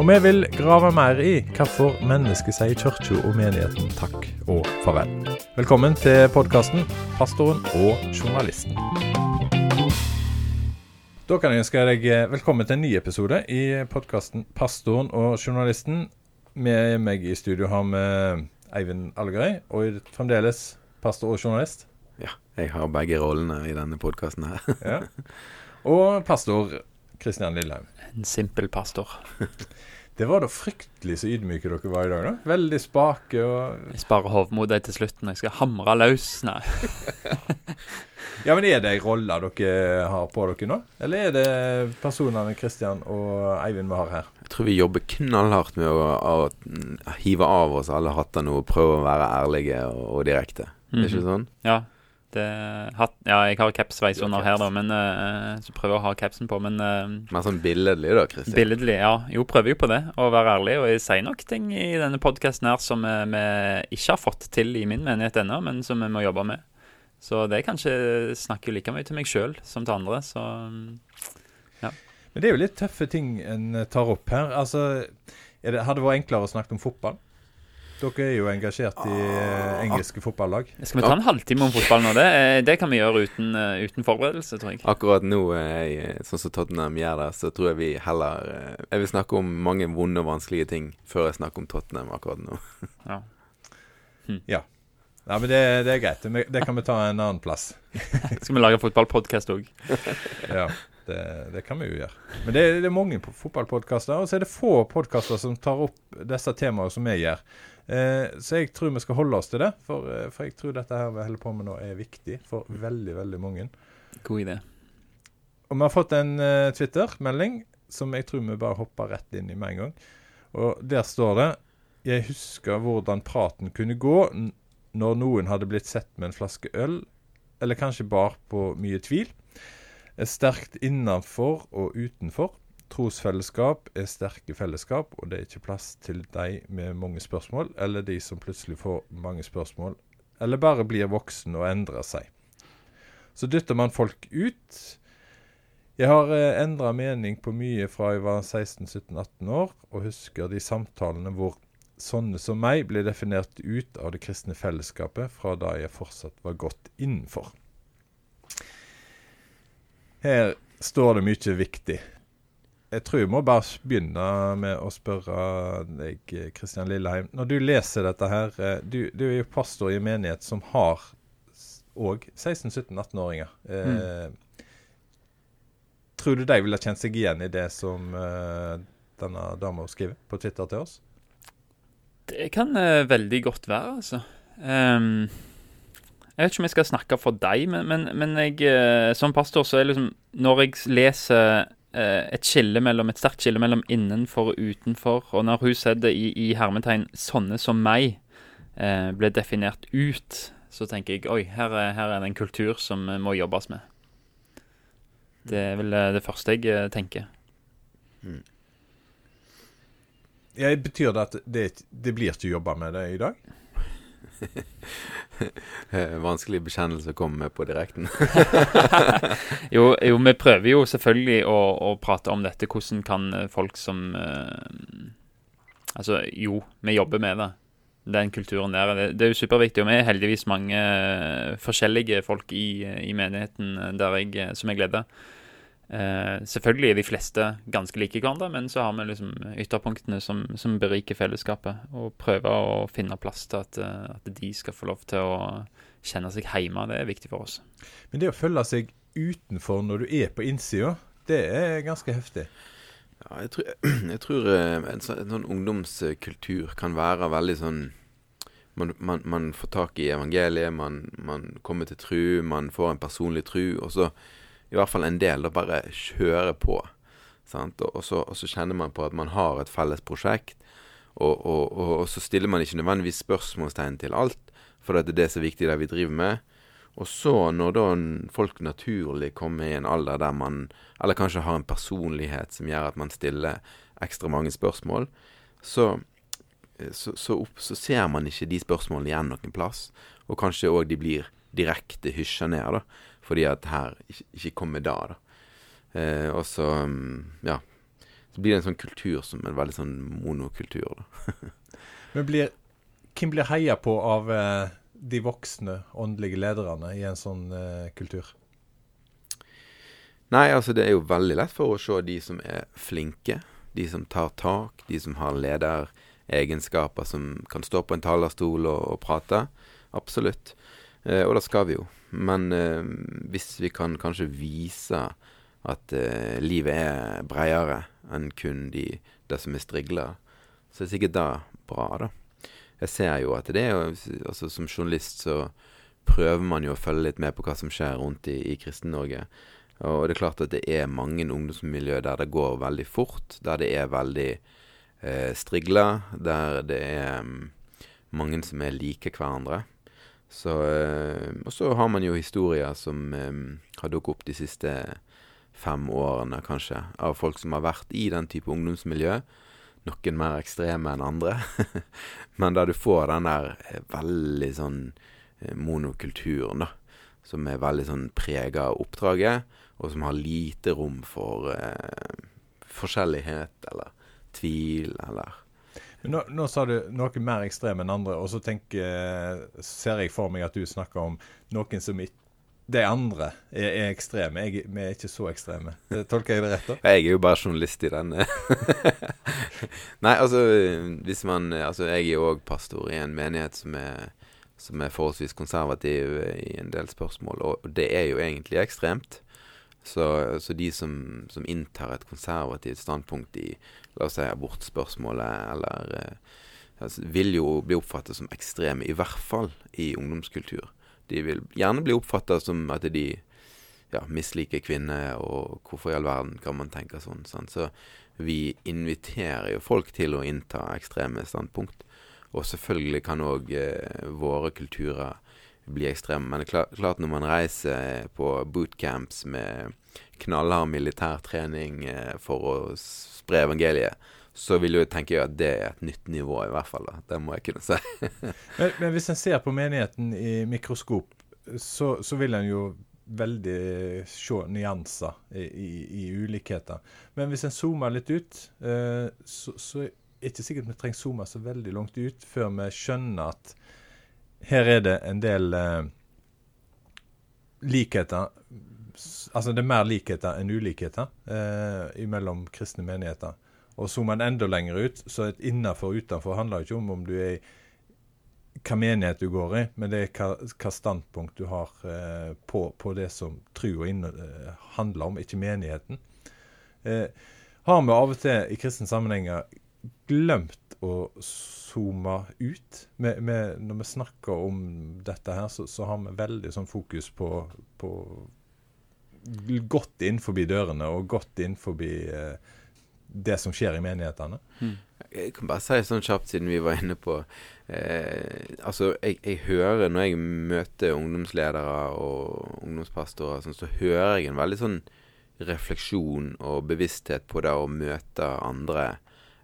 Og vi vil grave mer i hvorfor mennesket sier kirka og menigheten takk og farvel. Velkommen til podkasten 'Pastoren og journalisten'. Da kan jeg ønske deg velkommen til en ny episode i podkasten 'Pastoren og journalisten'. Med meg i studio har vi Eivind Algerøy, og fremdeles pastor og journalist. Ja, jeg har begge rollene i denne podkasten her. Ja. Og pastor Kristian Lilleheim. En simpel pastor. Det var da fryktelig så ydmyke dere var i dag, da. Veldig spake og Jeg sparer hovmodet til slutt når jeg skal hamre løs. Nei. Ja, men er det ei rolle dere har på dere nå? Eller er det personene Kristian og Eivind vi har her? Jeg tror vi jobber knallhardt med å, å hive av oss alle hattene og prøve å være ærlige og, og direkte. Er det ikke sånn? Ja, det, hatt, ja, jeg har capsveis under her, da, men uh, så prøver jeg å ha capsen på. Men uh, Mer sånn billedlig, da, Kristin. billedlig, ja. Jo, prøver jo på det, å være ærlig. Og jeg sier nok ting i denne podkasten her som eh, vi ikke har fått til i min menighet ennå, men som vi må jobbe med. Så det er kanskje snakker like mye til meg sjøl som til andre, så Men det er jo litt tøffe ting en tar opp her. Altså, er det, hadde det vært enklere å snakke om fotball? Dere er jo engasjert i eh, engelske fotballag. Skal vi ta en halvtime om fotball nå? Det, eh, det kan vi gjøre uten, eh, uten forberedelse, tror jeg. Akkurat nå, jeg, sånn som Tottenham gjør det, så tror jeg vi heller Jeg vil snakke om mange vonde og vanskelige ting før jeg snakker om Tottenham akkurat nå. Ja. Ja, men det, det er greit. Det, kan vi ta en annen plass. Skal vi lage fotballpodkast òg? Ja, det, det kan vi jo gjøre. Men det, det er mange po- fotballpodkaster, og så er det få podkaster som tar opp disse temaene som vi gjør. Eh, så jeg tror vi skal holde oss til det, for, eh, for jeg tror dette her vi holder på med nå er viktig for veldig, veldig mange. God idé. Og vi har fått en uh, Twitter-melding som jeg tror vi bare hopper rett inn i med en gang. Og der står det Jeg husker hvordan praten kunne gå når noen hadde blitt sett med en flaske øl, eller kanskje bar på mye tvil. Er sterkt innenfor og utenfor. Trosfellesskap er sterke fellesskap, og det er ikke plass til de med mange spørsmål, eller de som plutselig får mange spørsmål, eller bare blir voksen og endrer seg. Så dytter man folk ut. Jeg har eh, endra mening på mye fra jeg var 16-17-18 år, og husker de samtalene hvor sånne som meg ble definert ut av det kristne fellesskapet fra da jeg fortsatt var godt innenfor. Her står det mye viktig. Jeg tror jeg må bare begynne med å spørre deg, Kristian Lilleheim. Når du leser dette her, eh, du, du er jo pastor i en menighet som har òg 16-17-18-åringer. Eh, Tror du de ville kjent seg igjen i det som eh, denne dama skriver på Twitter til oss? Det kan eh, veldig godt være, altså. Um, jeg vet ikke om jeg skal snakke for deg, men, men, men jeg, eh, som pastor så er liksom Når jeg leser et skille mellom, et sterkt skille mellom innenfor og utenfor, og når hun setter i, i hermetegn 'sånne som meg' eh, ble definert ut, så tenker jeg oi, her er, her er det en kultur som eh, må jobbes med. Det er vel eh, det første jeg tenker. tenker. Ja, betyr det at det, det blir ikke jobba med det i dag? Vanskelig bekjennelse å komme med på direkten. Jo, jo, vi prøver jo selvfølgelig å, å prate om dette. Hvordan kan eh, folk som eh, Altså, jo, vi jobber med det. Den kulturen der. Det, det er jo superviktig. Og vi er heldigvis mange eh, forskjellige folk i, i menigheten eh, jeg, som jeg leder. Eh, selvfølgelig er de fleste ganske like hverandre, men så har vi liksom ytterpunktene som, som beriker fellesskapet. Og prøver å finne plass til at, eh, at de skal få lov til å kjenne seg hjemme. Det er viktig for oss. Men det å følge seg utenfor når du er på innsida, det er ganske heftig. Ja, jeg tror, jeg tror eh, en, sånn, en sånn ungdomskultur kan være veldig sånn man, man, man får tak i evangeliet, man, man kommer til tru, man får en personlig tru, og så i hvert fall en del og bare kjøre på. Og, og, så, og så kjenner man på at man har et felles prosjekt, og, og så stiller man ikke nødvendigvis spørsmålstegn til alt, for det er det som er viktig, det vi driver med. Og så, når da folk naturlig kommer i en alder der man Eller kanskje har en personlighet som gjør at man stiller ekstra mange spørsmål, så, så, så, opp, så ser man ikke de spørsmålene igjen noen plass. Og kanskje òg de blir direkte hysja ned, da. Fordi at her ikke, ikke kommer da, da. Eh, og så, ja. Så blir det en sånn kultur som en veldig sånn monokultur, da. Men blir, hvem blir heia på av eh, de voksne åndelige lederne i en sånn eh, kultur? Nei, altså det er jo veldig lett for å se de som er flinke. De som tar tak. De som har lederegenskaper som kan stå på en talerstol og, og prate. Absolutt. Eh, og det skal vi jo. Men eh, hvis vi kan kanskje vise at eh, livet er bredere enn kun de, det som er strigler, så er det sikkert det bra, da jeg ser jo at det er jo altså Som journalist så prøver man jo å følge litt med på hva som skjer rundt i, i Kristen-Norge. Og det er klart at det er mange ungdomsmiljø der det går veldig fort, der det er veldig eh, strigla, der det er um, mange som er like hverandre. Så, eh, og så har man jo historier som eh, har dukket opp de siste fem årene, kanskje, av folk som har vært i den type ungdomsmiljø noen mer ekstreme enn andre. Men da du får den der eh, veldig sånn monokulturen, da. Som er veldig sånn prega av oppdraget, og som har lite rom for eh, forskjellighet eller tvil eller nå, nå, sa du noe mer ekstrem enn andre, og så tenker, ser jeg for meg at du snakker om noen som de andre er, er ekstreme. Jeg, vi er ikke så ekstreme. Tolker jeg det rett? da? Jeg er jo bare journalist i denne. Nei, altså hvis man Altså, jeg er jo òg pastor i en menighet som er, som er forholdsvis konservativ i en del spørsmål, og det er jo egentlig ekstremt. Så, så de som, som, inntar et konservativt standpunkt i la oss si abortspørsmålet, eller eh, altså, vil jo bli oppfattet som ekstreme, i hvert fall i ungdomskultur. De vil gjerne bli oppfatta som at de ja, misliker kvinner, og hvorfor i all verden kan man tenke sånn? Sant? Så vi inviterer jo folk til å innta ekstreme standpunkt. Og selvfølgelig kan òg eh, våre kulturer bli ekstreme. Men det er klart når man reiser på bootcamps med knallhard militærtrening eh, for å spre evangeliet, så vil jo tenke at det er et nytt nivå, i hvert fall. da. Det må jeg kunne si. men, men, hvis en ser på menigheten i mikroskop, så, så vil en jo veldig se nyanser i, i, i, ulikheter. Men hvis en zoomer litt ut, eh, så, så er det ikke sikkert vi trenger zoome så veldig langt ut før vi skjønner at her er det en del eh, likheter Altså det er mer likheter enn ulikheter eh, mellom kristne menigheter. Og zoomer man enda lenger ut, så et innafor og utenfor handler ikke om om du er hva menighet du går i, men det er hva, hva standpunkt du har eh, på, på, det som trua eh, handler om, ikke menigheten. Eh, har vi av og til i kristne sammenhenger glemt å zoome ut? Med, med, når vi snakker om dette her, så, så har vi veldig sånn fokus på, på godt inn forbi dørene og godt innenfor eh, det som skjer i menighetene. Mm. Jeg kan bare si sånn kjapt, siden vi var inne på eh, Altså, jeg, jeg, hører når jeg møter ungdomsledere og ungdomspastorer, sånn, så hører jeg en veldig sånn refleksjon og bevissthet på det å møte andre.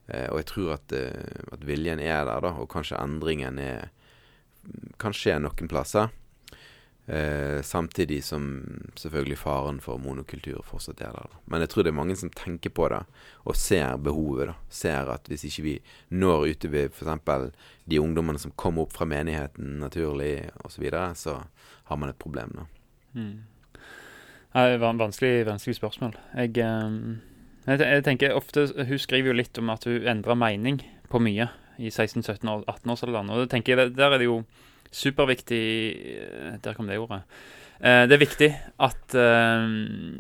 Eh, og jeg tror at, eh, at, viljen er der, da, og kanskje endringen er kan skje noen plasser. Eh, samtidig som selvfølgelig faren for monokultur fortsatt er der. Men jeg tror det er mange som tenker på det, og ser behovet. da Ser at hvis ikke vi når ute ved f.eks. de ungdommene som kommer opp fra menigheten naturlig osv., så, så har man et problem. da mm. Det var en vanskelig, vanskelig spørsmål. Jeg, um, jeg, tenker ofte Hun skriver jo litt om at hun endrer mening på mye i 16-17-18-årsalderen. Og det tenker jeg, der er det jo superviktig eh, Der kom det ordet. Eh, det er viktig at eh,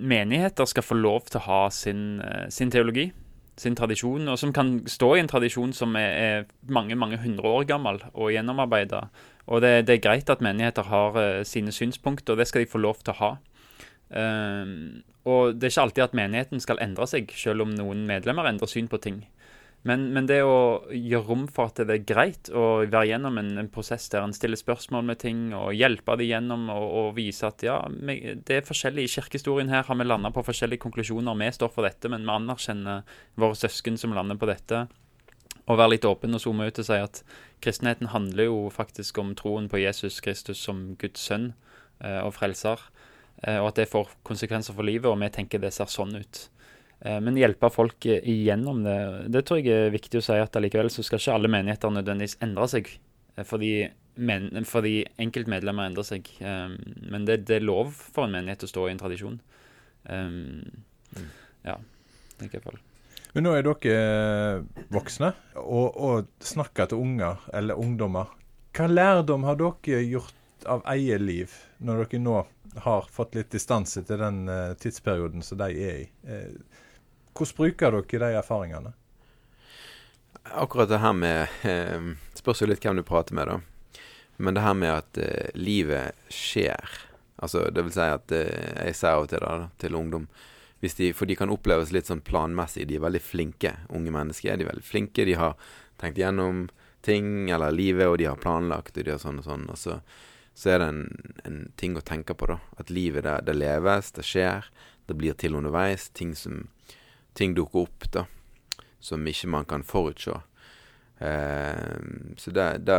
menigheter skal få lov til å ha sin, sin teologi, sin tradisjon, og som kan stå i en tradisjon som er, er mange mange hundre år gammel og gjennomarbeida. Og det, det, er greit at menigheter har sine synspunkter, og det skal de få lov til å ha. Og det er ikke alltid at menigheten skal endre seg, selv om noen medlemmer endrer syn på ting. Men, men, det å gjøre rom for at det er greit å være gjennom en, en prosess der en stiller spørsmål med ting, og hjelpe dem gjennom og, og vise at ja, det er forskjellig i kirkehistorien her, har vi landa på forskjellige konklusjoner. Vi står for dette, men vi anerkjenner våre søsken som lander på dette. Og være litt åpen og zoome ut og si at kristenheten handler jo faktisk om troen på Jesus Kristus som Guds sønn eh, og frelser, eh, og at det får konsekvenser for livet, og vi tenker det ser sånn ut. Eh, men hjelpe folk igjennom det, det tror jeg er viktig å si at allikevel så skal ikke alle menigheter nødvendigvis endre seg. Eh, fordi, men, fordi enkeltmedlemmer endrer seg. Eh, men det, det, er lov for en menighet å stå i en tradisjon. Ja, tenker jeg på. Men nå er dere voksne og, og snakker til unger eller ungdommer. Hva lærdom har dere gjort av eget liv, når dere nå har fått litt distanse til den tidsperioden som de er i? Hvordan bruker dere de erfaringene? Akkurat det her med eh, Spørs jo litt hvem du prater med, da. Men det her med at eh, livet skjer. Altså, det vil si at eh, jeg sier av og til da, til ungdom de, For de kan oppleves litt sånn planmessig. De er veldig flinke, unge mennesker. De er veldig flinke. De har tenkt gjennom ting eller livet, og de har planlagt, og de har sånn og sånn. Og så, så er det en, en, ting å tenke på, da. At livet, det, det leves, det skjer. Det blir til underveis. Ting som ting dukker opp da, som ikke man kan forutse. Eh, så det,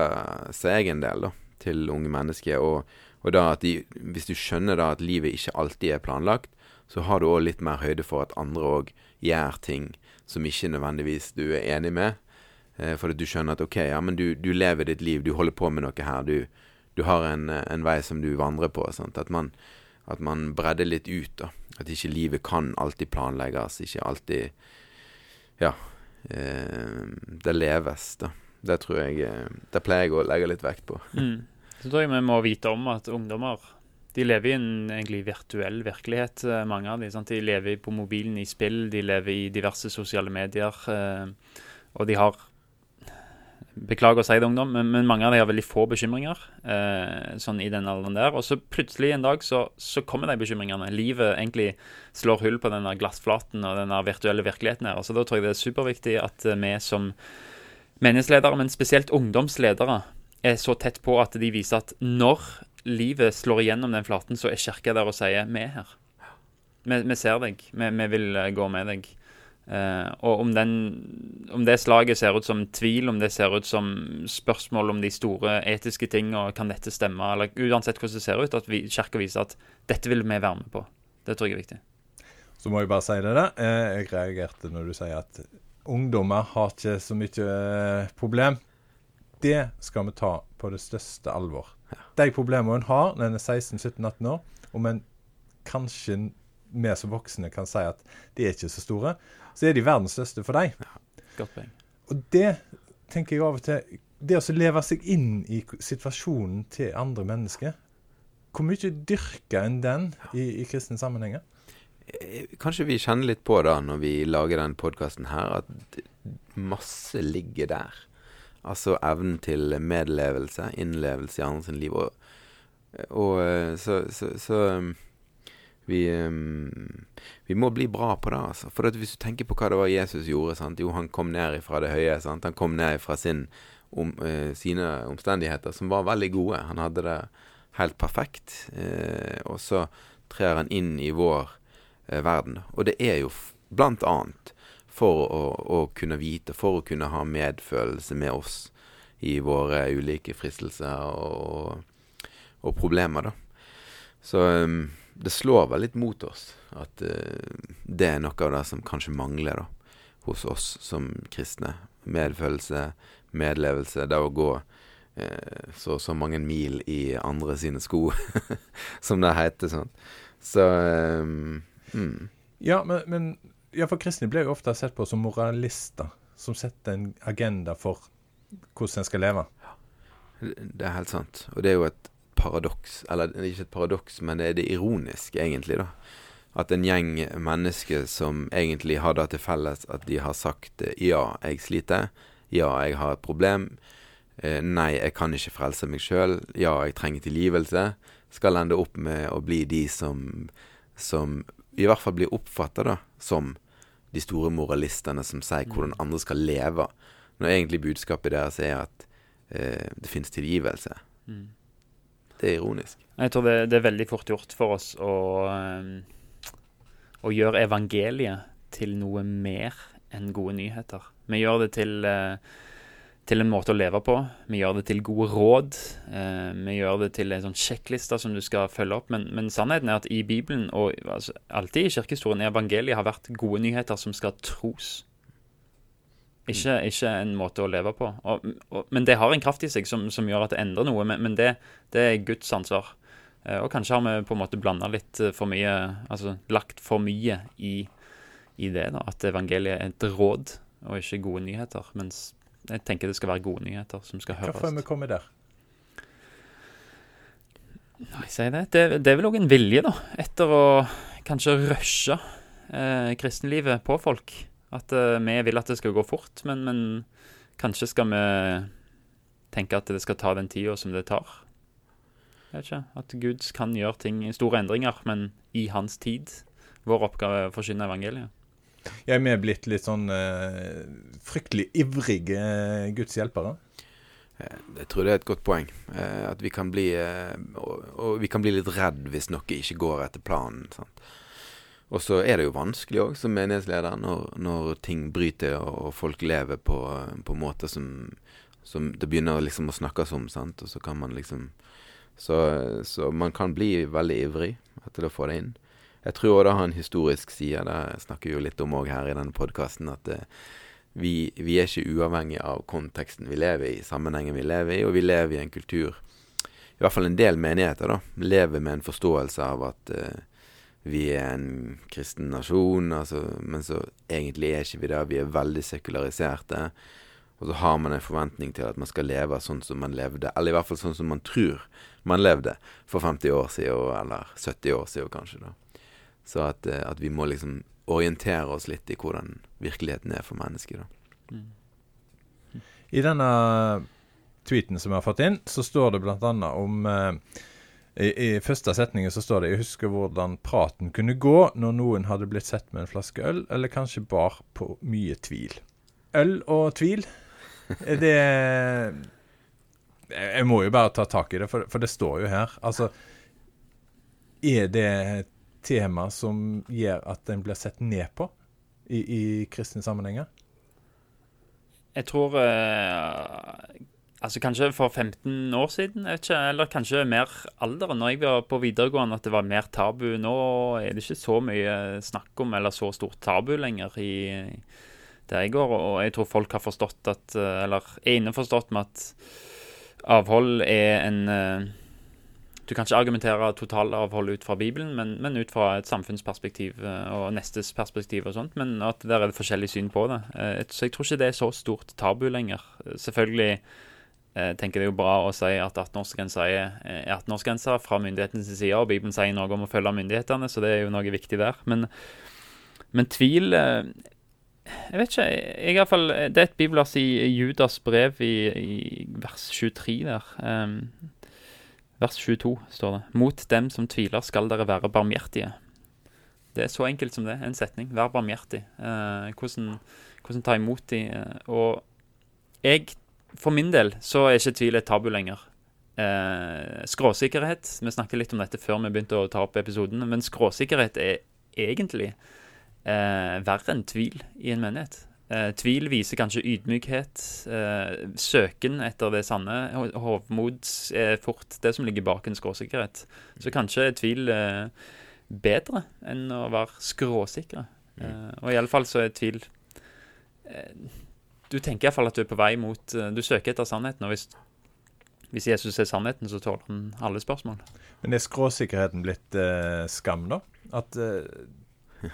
ser jeg en del da, til unge mennesker. Og, og da at de, hvis du skjønner da at livet ikke alltid er planlagt, så har du òg litt mer høyde for at andre òg gjør ting som ikke nødvendigvis du er enig med. Eh, for at du skjønner at OK, ja, men du, du, lever ditt liv, du holder på med noe her. Du, du har en, en, vei som du vandrer på. Sant? At man, at man bredder litt ut, da. At ikke livet kan alltid planlegges. Ikke alltid Ja. Eh, det leves, da. Det tror jeg eh, Det pleier jeg å legge litt vekt på. Mm. Så tror jeg vi må vite om at ungdommer de lever i en egentlig virtuell virkelighet, eh, mange av dem. Sant? De lever på mobilen i spill, de lever i diverse sosiale medier. Eh, og de har Beklager å si det, ungdom, men, men mange av dem har veldig få bekymringer eh, sånn i den alderen der. Og så plutselig en dag så, så, kommer de bekymringene. Livet egentlig slår hull på denne glassflaten og denne virtuelle virkeligheten her. Så da tror jeg det er superviktig at eh, vi som menighetsledere, men spesielt ungdomsledere, er så tett på at de viser at når livet slår igjennom den flaten, så er kirka der og sier 'vi er her'. Vi, vi ser deg. Vi, vi vil eh, gå med deg. Uh, og om, den, om, det slaget ser ut som tvil, om det ser ut som spørsmål om de store etiske ting, og kan dette stemme, eller uansett hvordan det ser ut, at vi, Kirka viser at dette vil vi være med på. Det tror jeg er viktig. Så må jeg bare si det, da. Eh, jeg reagerte når du sier at ungdommer har ikke så mye eh, problem. Det skal vi ta på det største alvor. De problemene hun har når en er 16-17-18 år, om en kanskje vi som voksne kan si at de er ikke så store, så er de verdens største for deg. Ja, godt poeng. Og det tenker jeg av og til Det å leve seg inn i situasjonen til andre mennesker Hvor mye dyrker en den i, i kristne sammenhenger? Eh, kanskje vi kjenner litt på det når vi lager den podkasten her, at masse ligger der. Altså evnen til medlevelse, innlevelse i andres liv. Og, og eh, så, så, så vi, um, vi, må bli bra på det. altså. For hvis du tenker på hva det var Jesus gjorde sant? Jo, han kom ned fra det høye. Sant? Han kom ned fra om, uh, sine omstendigheter, som var veldig gode. Han hadde det helt perfekt. Uh, og så trer han inn i vår uh, verden. Og det er jo blant annet for å, å, kunne vite, for å kunne ha medfølelse med oss i våre ulike fristelser og, og problemer, da. Så um, det slår vel litt mot oss at uh, det er noe av det som kanskje mangler da, hos oss som kristne. Medfølelse, medlevelse, det å gå uh, så så mange mil i andre sine sko, som det heter. sånn. Så um, mm. Ja, men, men ja, for kristne blir jo ofte sett på som moralister, som setter en agenda for hvordan en skal leve. Det er helt sant. Og det er jo et paradoks. Eller ikke et paradoks, men det er det ironiske, egentlig, da. At en gjeng mennesker som egentlig har det til felles at de har sagt ja, jeg sliter. Ja, jeg har et problem. Eh, nei, jeg kan ikke frelse meg sjøl. Ja, jeg trenger tilgivelse. Skal ende opp med å bli de som, som i hvert fall blir oppfatta som de store moralistene som sier Mm. hvordan andre skal leve, når egentlig budskapet deres er at eh, det finnes tilgivelse. Mm. Det er ironisk. Jeg tror det, det er veldig fort gjort for oss å, ehm, å gjøre evangeliet til noe mer enn gode nyheter. Vi gjør det til, eh, til en måte å leve på. Vi gjør det til gode råd. Eh, vi gjør det til en sånn sjekkliste som du skal følge opp. Men, men sannheten er at i Bibelen, og altså, alltid i kirkehistorien, evangeliet har vært gode nyheter som skal tros. Ikke, ikke en måte å leve på. Og, og, men det har en kraft i seg som, som gjør at det endrer noe. Men, men det, det er Guds ansvar. Eh, Og kanskje har vi på en måte blanda litt eh, for mye Altså lagt for mye i, i det. da At evangeliet er et råd og ikke gode nyheter. Mens jeg tenker det skal være gode nyheter som skal Hvorfor er vi kommet der? Nei, si det. det. Det er vel òg en vilje, da. Etter å kanskje rushe eh, kristenlivet på folk. At uh, vi vil at det skal gå fort, men, men kanskje skal vi tenke at det skal ta den tida som det tar. Jeg vet ikke. At Gud kan gjøre ting, store endringer, men i hans tid. Vår oppgave er å forkynne evangeliet. Jeg er blitt litt sånn uh, fryktelig ivrige uh, Guds hjelpere? Eh, Jeg tror det er et godt poeng. At vi kan bli og, og vi kan bli litt redd hvis noe ikke går etter planen. Sant? Og så er det jo vanskelig òg som menighetsleder når, når ting bryter og, folk lever på, på måter som, som det begynner liksom å snakkes om. Sant? Og så kan man liksom så, så man kan bli veldig ivrig etter å få det inn. Jeg tror det har en historisk side. Det snakker vi jo litt om òg her i denne podkasten. At det, vi, vi er ikke uavhengig av konteksten vi lever i, sammenhengen vi lever i, og vi lever i en kultur I hvert fall en del menigheter da, lever med en forståelse av at eh, vi er en kristen nasjon, altså, men så egentlig er ikke vi det. Vi er veldig sekulariserte. Og så har man en forventning til at man skal leve sånn som man levde, eller i hvert fall sånn som man tror man levde for 50 år siden, eller 70 år siden kanskje. da. Så at, eh, at vi må liksom orientere oss litt i hvordan virkeligheten er for mennesker. da. I denne tweeten som jeg har fått inn, så står det bl.a. om eh, i, I første setningen så står det Jeg husker hvordan praten kunne gå når noen hadde blitt sett med en flaske øl, eller kanskje bar på mye tvil. Øl og tvil, det Jeg må jo bare ta tak i det, for, for det står jo her. Altså Er det et tema som gjør at en blir sett ned på i, i kristne sammenhenger? Jeg tror eh, Altså Kanskje for 15 år siden, ikke, eller kanskje mer alder. Når jeg var på videregående, at det var mer tabu. Nå er det ikke så mye snakk om, eller så stort tabu lenger i der jeg går. Og jeg tror folk har forstått at eh, Eller er innforstått med at avhold er en eh, Du kan ikke argumentere totalavhold ut fra Bibelen, men, men ut fra et samfunnsperspektiv eh, og nestes perspektiv og sånt. Men at der er det forskjellig syn på det. Så jeg tror ikke det er så stort tabu lenger. Selvfølgelig tenker det er jo bra å si at 18-årsgrensa er er 18-årsgrensa fra myndighetenes side, og Bibelen sier noe om å følge myndighetene, så det er jo noe viktig der. Men, men tvil eh, Jeg vet ikke. Jeg, i hvert fall, det er et bibelvers i Judas brev i, i vers 23 der. Um, vers 22 står det. Mot dem som tviler, skal dere være barmhjertige. Det er så enkelt som det. En setning. Vær barmhjertig. Uh, hvordan, hvordan ta imot de. Uh, og jeg, for min del, så er ikke tvil et tabu lenger. Eh, skråsikkerhet Vi snakket litt om dette før vi begynte å ta opp episoden, men skråsikkerhet er egentlig eh, verre enn tvil i en menighet. Eh, tvil viser kanskje ydmykhet, eh, søken etter det sanne. Ho- Hovmod er fort det som ligger bak en skråsikkerhet. Så kanskje er tvil eh, bedre enn å være skråsikre. Eh, og iallfall så er tvil eh, Du tenker iallfall at du er på vei mot eh, Du søker etter sannheten, og hvis, hvis Jesus er sannheten, så tåler han alle spørsmål. Men er skråsikkerheten blitt eh, skam, da? At eh,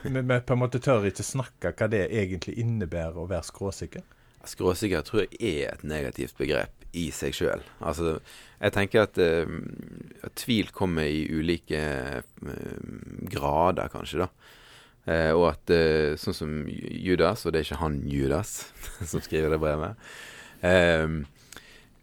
vi, vi på en måte tør ikke snakke hva det egentlig innebærer å være skråsikker? Skråsikker tror jeg er et negativt begrep i seg sjøl. Altså, jeg tenker at, eh, at tvil kommer i ulike eh, grader, kanskje, da. Eh, og at eh, sånn som Judas, og det er ikke han Judas som skriver det brevet eh,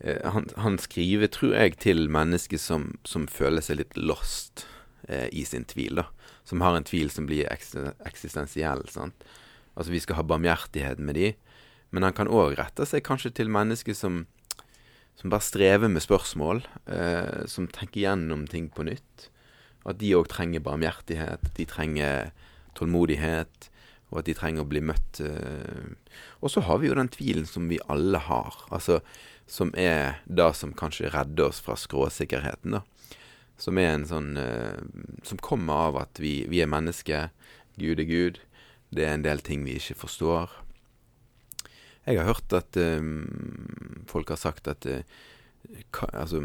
eh, han, han skriver, tror jeg, til mennesker som, som føler seg litt lost eh, i sin tvil, da. Som har en tvil som blir eksistensiell, sant. Altså vi skal ha barmhjertighet med de. Men han kan òg rette seg kanskje til mennesker som, som bare strever med spørsmål. Eh, som tenker gjennom ting på nytt. At de òg trenger barmhjertighet. De trenger tålmodighet. Og at de trenger å bli møtt. Eh. Og så har vi jo den tvilen som vi alle har. Altså som er det som kanskje redder oss fra skråsikkerheten, da. Som er en sånn eh, Som kommer av at vi, vi er mennesker. Gud er Gud. Det er en del ting vi ikke forstår. Jeg har hørt at um, folk har sagt at uh, hva, Altså,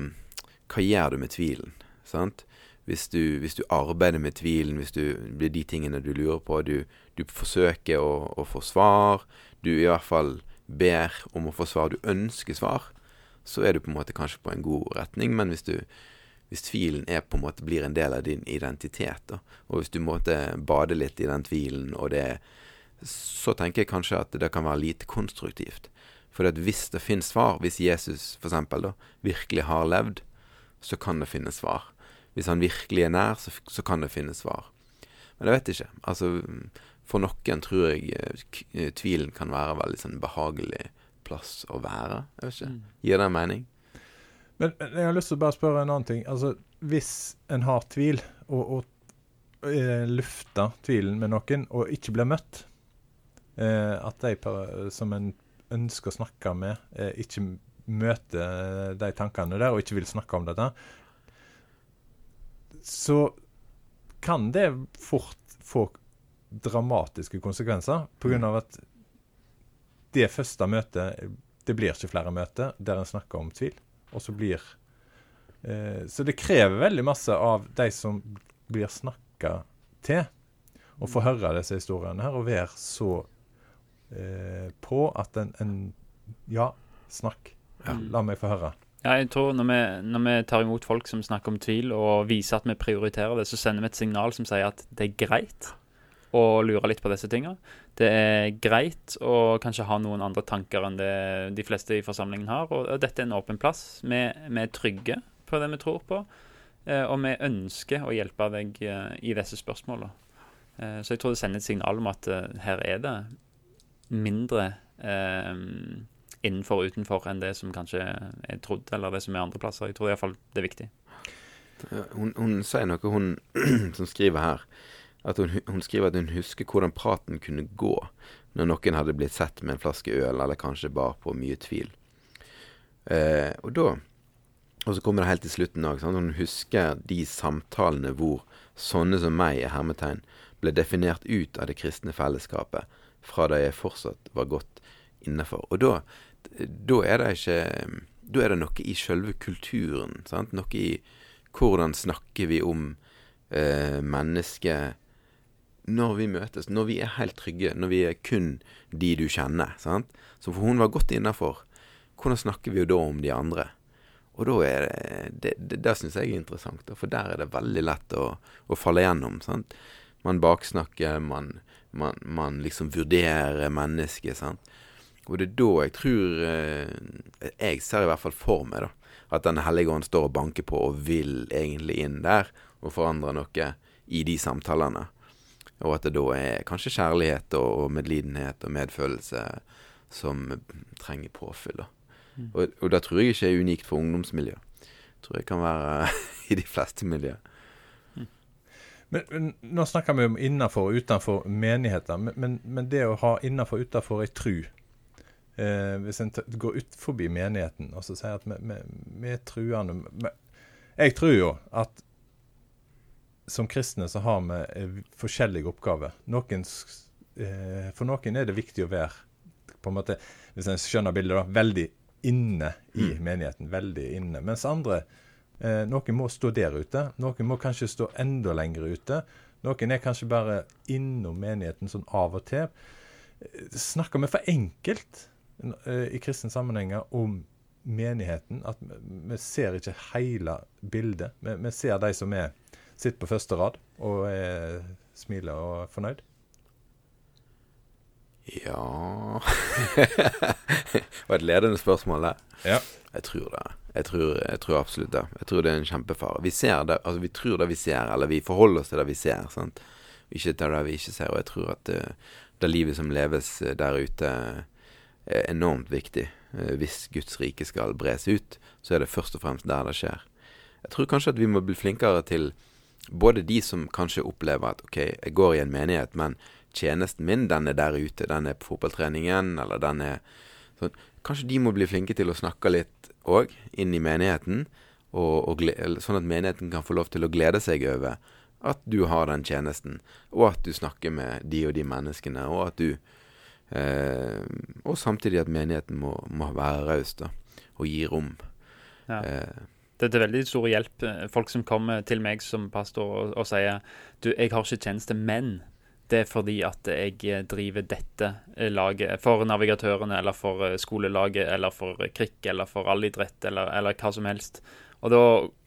hva gjør du med tvilen? Sant? Hvis du, hvis du, arbeider med tvilen, hvis du blir de tingene du lurer på Du, du forsøker å, å, få svar. Du i hvert fall ber om å få svar. Du ønsker svar. Så er du på en måte kanskje på en god retning. Men hvis, du, hvis tvilen er på en måte blir en del av din identitet, da, og hvis du måtte bade litt i den tvilen, og det så tenker jeg kanskje at det kan være lite konstruktivt. For hvis det finnes svar, hvis Jesus for eksempel da, virkelig har levd, så kan det finnes svar. Hvis han virkelig er nær, så, så kan det finnes svar. Men jeg vet ikke. Altså, for noen tror jeg eh, tvilen kan være veldig sånn behagelig plass å være. Jeg vet ikke. Mm. Gir det en mening? Men jeg har lyst til å bare spørre en annen ting. Altså, Hvis en har tvil, og, og, og eh, lufter tvilen med noen, og ikke blir møtt, Eh, at de som en ønsker å snakke med, eh, ikke møter de tankene der og ikke vil snakke om dette, så kan det fort få dramatiske konsekvenser. Pga. At det første møtet Det blir ikke flere møter der en snakker om tvil. Og så blir eh, Så det krever veldig masse av de som blir snakka til, å få høre disse historiene her og være så eh, på at en, en, Ja, snakk. Ja. La meg få høre. Ja, jeg tror når vi, når vi, tar imot folk som snakker om tvil, og viser at vi prioriterer det, så sender vi et signal som sier at det er greit å lure litt på disse tingene. Det er greit å kanskje ha noen andre tanker enn det de fleste i forsamlingen har. Og dette er en åpen plass. Vi, vi er trygge på det vi tror på. Eh, og vi ønsker å hjelpe deg eh, i disse spørsmålene. Eh, så jeg tror det sender et signal om at her er det mindre eh, innenfor og utenfor enn det som kanskje er trodd, eller det som er andre plasser. Jeg tror iallfall det er viktig. Hun, hun sier noe, hun som skriver her. At hun, hun, skriver at hun husker hvordan praten kunne gå når noen hadde blitt sett med en flaske øl, eller kanskje bar på mye tvil. Eh, og da Og så kommer det helt til slutten òg. Hun husker de samtalene hvor sånne som meg, i hermetegn, ble definert ut av det kristne fellesskapet fra da jeg fortsatt var godt innafor. Og da, da, er det ikke Da er det noe i sjølve kulturen. Sant? Noe i hvordan snakker vi om eh, mennesket når vi møtes, når vi er helt trygge, når vi er kun de du kjenner. Sant? Så for hun var godt innafor. Hvordan snakker vi jo da om de andre? Og da er Det, det, det syns jeg er interessant, for der er det veldig lett å, å falle gjennom. Sant? Man baksnakker, man man, man liksom vurderer mennesket. sant? Og det er da jeg tror eh, Jeg ser i hvert fall for meg da, at Den hellige ånd står og banker på og vil egentlig inn der og forandre noe i de samtalene. Og at det da er kanskje kjærlighet og, medlidenhet og medfølelse som trenger påfyll. da. Mm. Og, og det tror jeg ikke er unikt for ungdomsmiljøet. Tror jeg kan være i de fleste miljøer. Men, men, Nå snakker vi om innenfor og utenfor menigheter, men, men, men det å ha innenfor og utenfor ei tru eh, Hvis en går ut forbi menigheten og så sier at vi, vi, vi er truende Jeg tror jo at som kristne så har vi eh, forskjellige oppgaver. Noen, eh, for noen er det viktig å være på en måte, hvis en skjønner bildet, da, veldig inne i mm. menigheten. Veldig inne. Mens andre Eh, noen må stå der ute. Noen må kanskje stå enda lenger ute. Noen er kanskje bare innom menigheten sånn av og til. Eh, snakker vi for enkelt i kristne sammenhenger om menigheten? At vi, ser ikke hele bildet. Vi, vi ser de som er, sitter på første rad og er, smiler og er fornøyd. Ja Det var et ledende spørsmål der. Ja. Jeg tror det. Jeg tror, jeg tror, absolutt det. Jeg tror det er en kjempefare. Vi ser det, altså vi tror det vi ser, eller vi forholder oss til det vi ser. Sant? Ikke til det vi ikke ser. Og jeg tror at det, det livet som leves eh, der ute, er enormt viktig. Eh, hvis Guds rike skal bres ut, så er det først og fremst der det skjer. Jeg tror kanskje at vi må bli flinkere til både de som kanskje opplever at OK, jeg går i en menighet, men tjenesten min, den er der ute. Den er på fotballtreningen, eller den er sånn. Kanskje de må bli flinke til å snakke litt òg, inn i menigheten. Og, og sånn at menigheten kan få lov til å glede seg over at du har den tjenesten, og at du snakker med de og de menneskene, og at du eh, Og samtidig at menigheten må, må være raus, og gi rom. Ja. Eh, det er til veldig stor hjelp. Eh, folk som kommer til meg som pastor og, og sier du, jeg har ikke tjeneste, men det er fordi at jeg eh, driver dette eh, laget for navigatørene, eller for skolelaget, eller for krikk, eller for allidrett, eller, eller hva som helst. Og da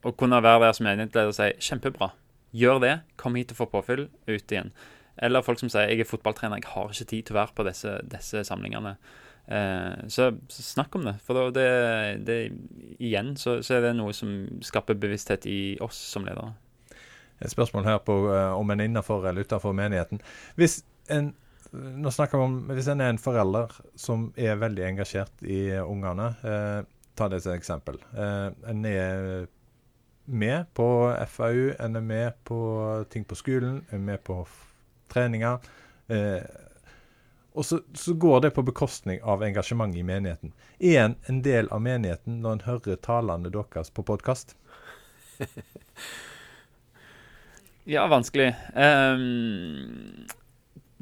å kunne være der som menighetsleder og si kjempebra, gjør det, kom hit og få påfyll, ut igjen. Eller folk som sier jeg er fotballtrener, jeg har ikke tid til å være på disse, disse samlingene. Eh, så, så, snakk om det. For det, det igjen så, så, er det noe som skaper bevissthet i oss som ledere. Et spørsmål her på uh, om en innenfor eller utenfor menigheten. Hvis en nå snakker vi om hvis en er en forelder som er veldig engasjert i ungene. Eh, ta det som eksempel. Eh, en er med på FAU, en er med på ting på skolen, en er med på treninger. Eh, og så, så, går det på bekostning av engasjementet i menigheten. Er en en del av menigheten når en hører talene deres på podkast? ja, vanskelig. Um,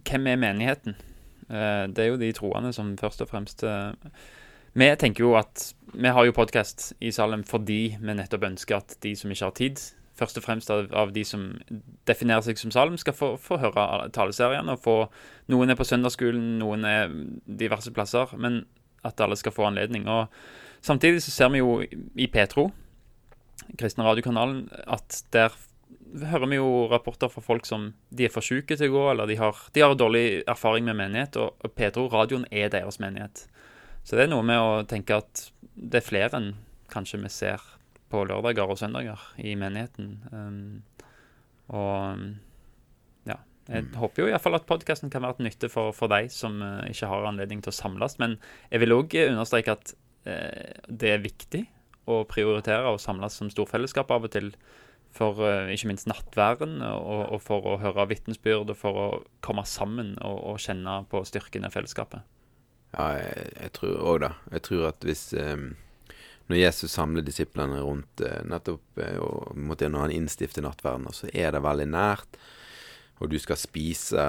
hvem er menigheten? Uh, det er jo de troende som først og fremst uh, Vi tenker jo at Vi har jo podkast i Salem fordi vi nettopp ønsker at de som ikke har tid, først og fremst av, av, de som definerer seg som Salm, skal få, få høre taleserien. og få, Noen er på søndagsskolen, noen er diverse plasser. Men at alle skal få anledning. og Samtidig så ser vi jo i Petro, kristne radiokanalen, at der hører vi jo rapporter fra folk som de er for syke til å gå, eller de har, de har dårlig erfaring med menighet. Og, og Petro, radioen, er deres menighet. Så det er noe med å tenke at det er flere enn kanskje vi ser på lørdager og søndager i menigheten. Um, og ja. Jeg mm. håper jo iallfall at podkasten kan være til nytte for, for deg som uh, ikke har anledning til å samles. Men jeg vil òg understreke at uh, det er viktig å prioritere å samles som storfellesskap av og til. For uh, ikke minst nattværen, og, og, for å høre vitnesbyrd, og for å komme sammen og, og kjenne på styrken i fellesskapet. Ja, jeg, jeg tror òg det. Jeg tror at hvis um når Jesus samler disiplene rundt eh, nettopp eh, og måtte når han innstifter nattverden, så er det veldig nært. Og du skal spise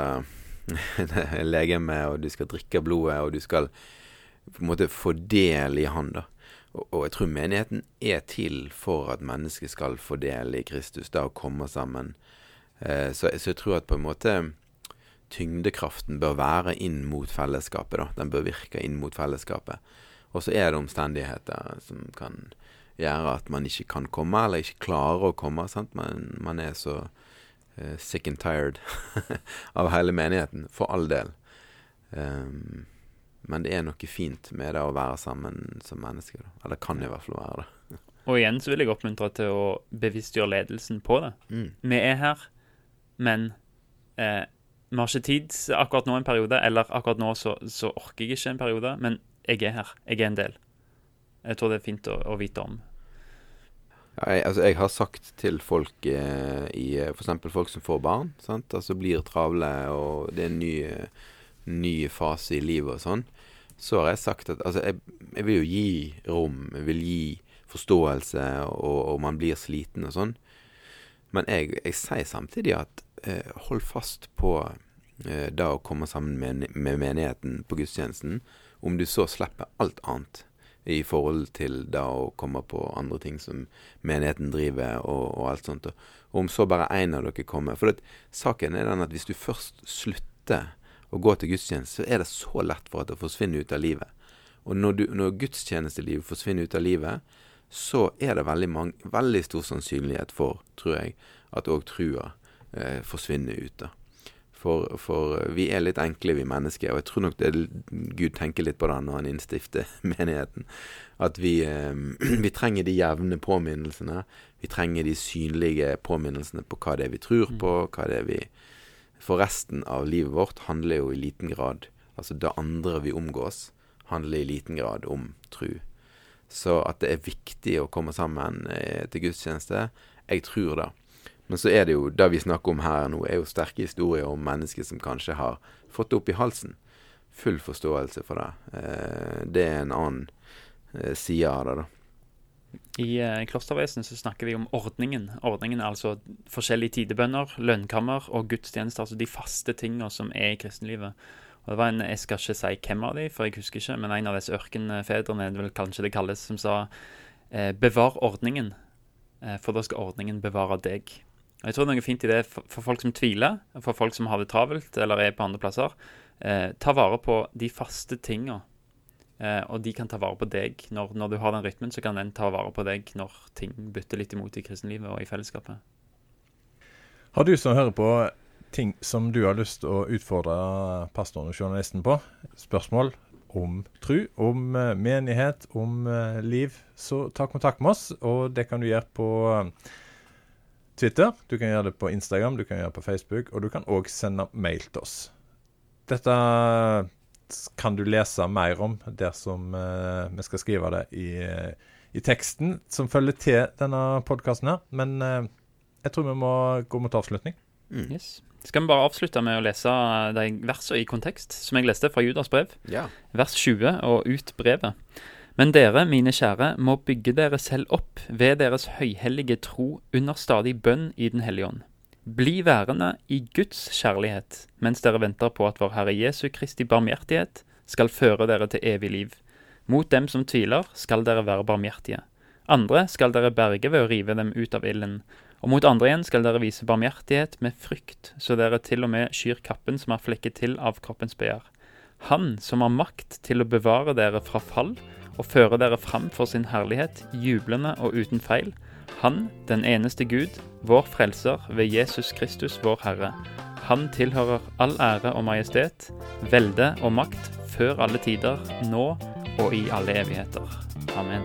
legemet, og du skal drikke blodet, og du skal på en måte få del i han, da. Og, jeg tror menigheten er til for at mennesket skal få del i Kristus, da, og komme sammen. Eh, så, jeg tror at på en måte tyngdekraften bør være inn mot fellesskapet, da. Den bør virke inn mot fellesskapet. Og så er det omstendigheter som kan gjøre at man ikke kan komme, eller ikke klarer å komme. sant? Man, man er så uh, sick and tired av hele menigheten, for all del. Um, men det er noe fint med det å være sammen som mennesker. Da. Eller kan i hvert fall være det. Og igjen så vil jeg oppmuntre til å bevisstgjøre ledelsen på det. Mm. Vi er her, men eh, vi har ikke tid akkurat nå en periode, eller akkurat nå så, så orker jeg ikke en periode. Men jeg er her. Jeg er en del. Jeg tror det er fint å, å vite om. Ja, jeg, altså, jeg har sagt til folk eh, i f.eks. folk som får barn, sant? altså blir travle, og det er en ny, ny fase i livet og sånn, så har jeg sagt at altså, jeg, jeg, vil jo gi rom, jeg vil gi forståelse, og, og man blir sliten og sånn. Men jeg, jeg sier samtidig at eh, hold fast på eh, det å komme sammen med, med menigheten på gudstjenesten om du så slipper alt annet i forhold til da å komme på andre ting som menigheten driver, og, og alt sånt. Og om så bare én av dere kommer. For det, saken er den at hvis du først slutter å gå til gudstjeneste, så er det så lett for at det forsvinner ut av livet. Og når, du, når gudstjenestelivet forsvinner ut av livet, så er det veldig, mange, veldig stor sannsynlighet for, tror jeg, at òg trua eh, forsvinner ut. da. For, for, vi er litt enkle, vi mennesker. Og jeg tror nok det Gud tenker litt på det når han innstifter menigheten. At vi, eh, vi, trenger de jevne påminnelsene. Vi trenger de synlige påminnelsene på hva det er vi tror på, mm. hva det er vi for resten av livet vårt handler jo i liten grad Altså det andre vi omgås, handler i liten grad om tru. Så at det er viktig å komme sammen eh, til gudstjeneste, jeg tror det. Men så er det jo det vi snakker om her nå, er jo sterke historier om mennesker som kanskje har fått det opp i halsen. Full forståelse for det. Eh, det er en annen eh, side av det, da. I eh, Klostervesen så snakker vi om ordningen. Ordningen er altså forskjellige tidebønner, lønnkammer og gudstjenester. Altså de faste tingene som er i kristenlivet. Og det var en, Jeg skal ikke si hvem av de, for jeg husker ikke, men en av disse ørkenfedrene, det vil kanskje det kalles, som sa eh, 'bevar ordningen', eh, for da skal ordningen bevare deg'. Jeg tror noe fint i det for, folk som tviler, for folk som har det travelt eller er på andre plasser. Eh, ta vare på de faste tinga Eh, og de kan ta vare på deg. Når, når, du har den rytmen, så kan den ta vare på deg når ting bytter litt imot i kristenlivet og i fellesskapet. Har du som hører på ting som du har lyst til å utfordre pastoren og journalisten på, spørsmål om tru, om uh, menighet, om uh, liv, så ta kontakt med oss. Og det kan du gjøre på uh, Twitter, du kan gjøre det på Instagram, du kan gjøre det på Facebook, og du kan òg sende mail til oss. Dette kan du lese mer om dersom uh, vi skal skrive det i, i, teksten som følger til denne podkasten her. Men uh, jeg tror vi må gå mot avslutning. Mm. Yes. Skal vi bare avslutte med å lese de versene i kontekst, som jeg leste fra Judas brev? Ja. Vers 20 og ut brevet. Men dere, mine kjære, må bygge dere selv opp ved deres høyhellige tro under stadig bønn i Den hellige ånd bli værende i Guds kjærlighet, mens dere venter på at vår Herre Jesu Kristi barmhjertighet skal føre dere til evig liv. Mot dem som tviler, skal dere være barmhjertige. Andre skal dere berge ved å rive dem ut av ilden. Og mot andre igjen skal dere vise barmhjertighet med frykt, så dere til og med skyr kappen som er flekket til av kroppens begjær. Han som har makt til å bevare dere fra fall og føre dere fram for sin herlighet, jublende og uten feil, han, den eneste Gud, vår frelser ved Jesus Kristus, vår Herre. Han tilhører all ære og majestet, velde og makt, før alle tider, nå og i alle evigheter. Amen.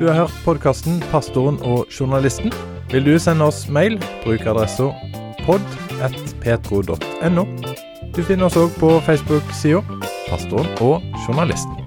Du har hørt podkasten 'Pastoren og journalisten'. Vil du sende oss mail, bruk adressa pod.petro.no. Du finner oss òg på Facebook-sida 'Pastoren og journalisten'.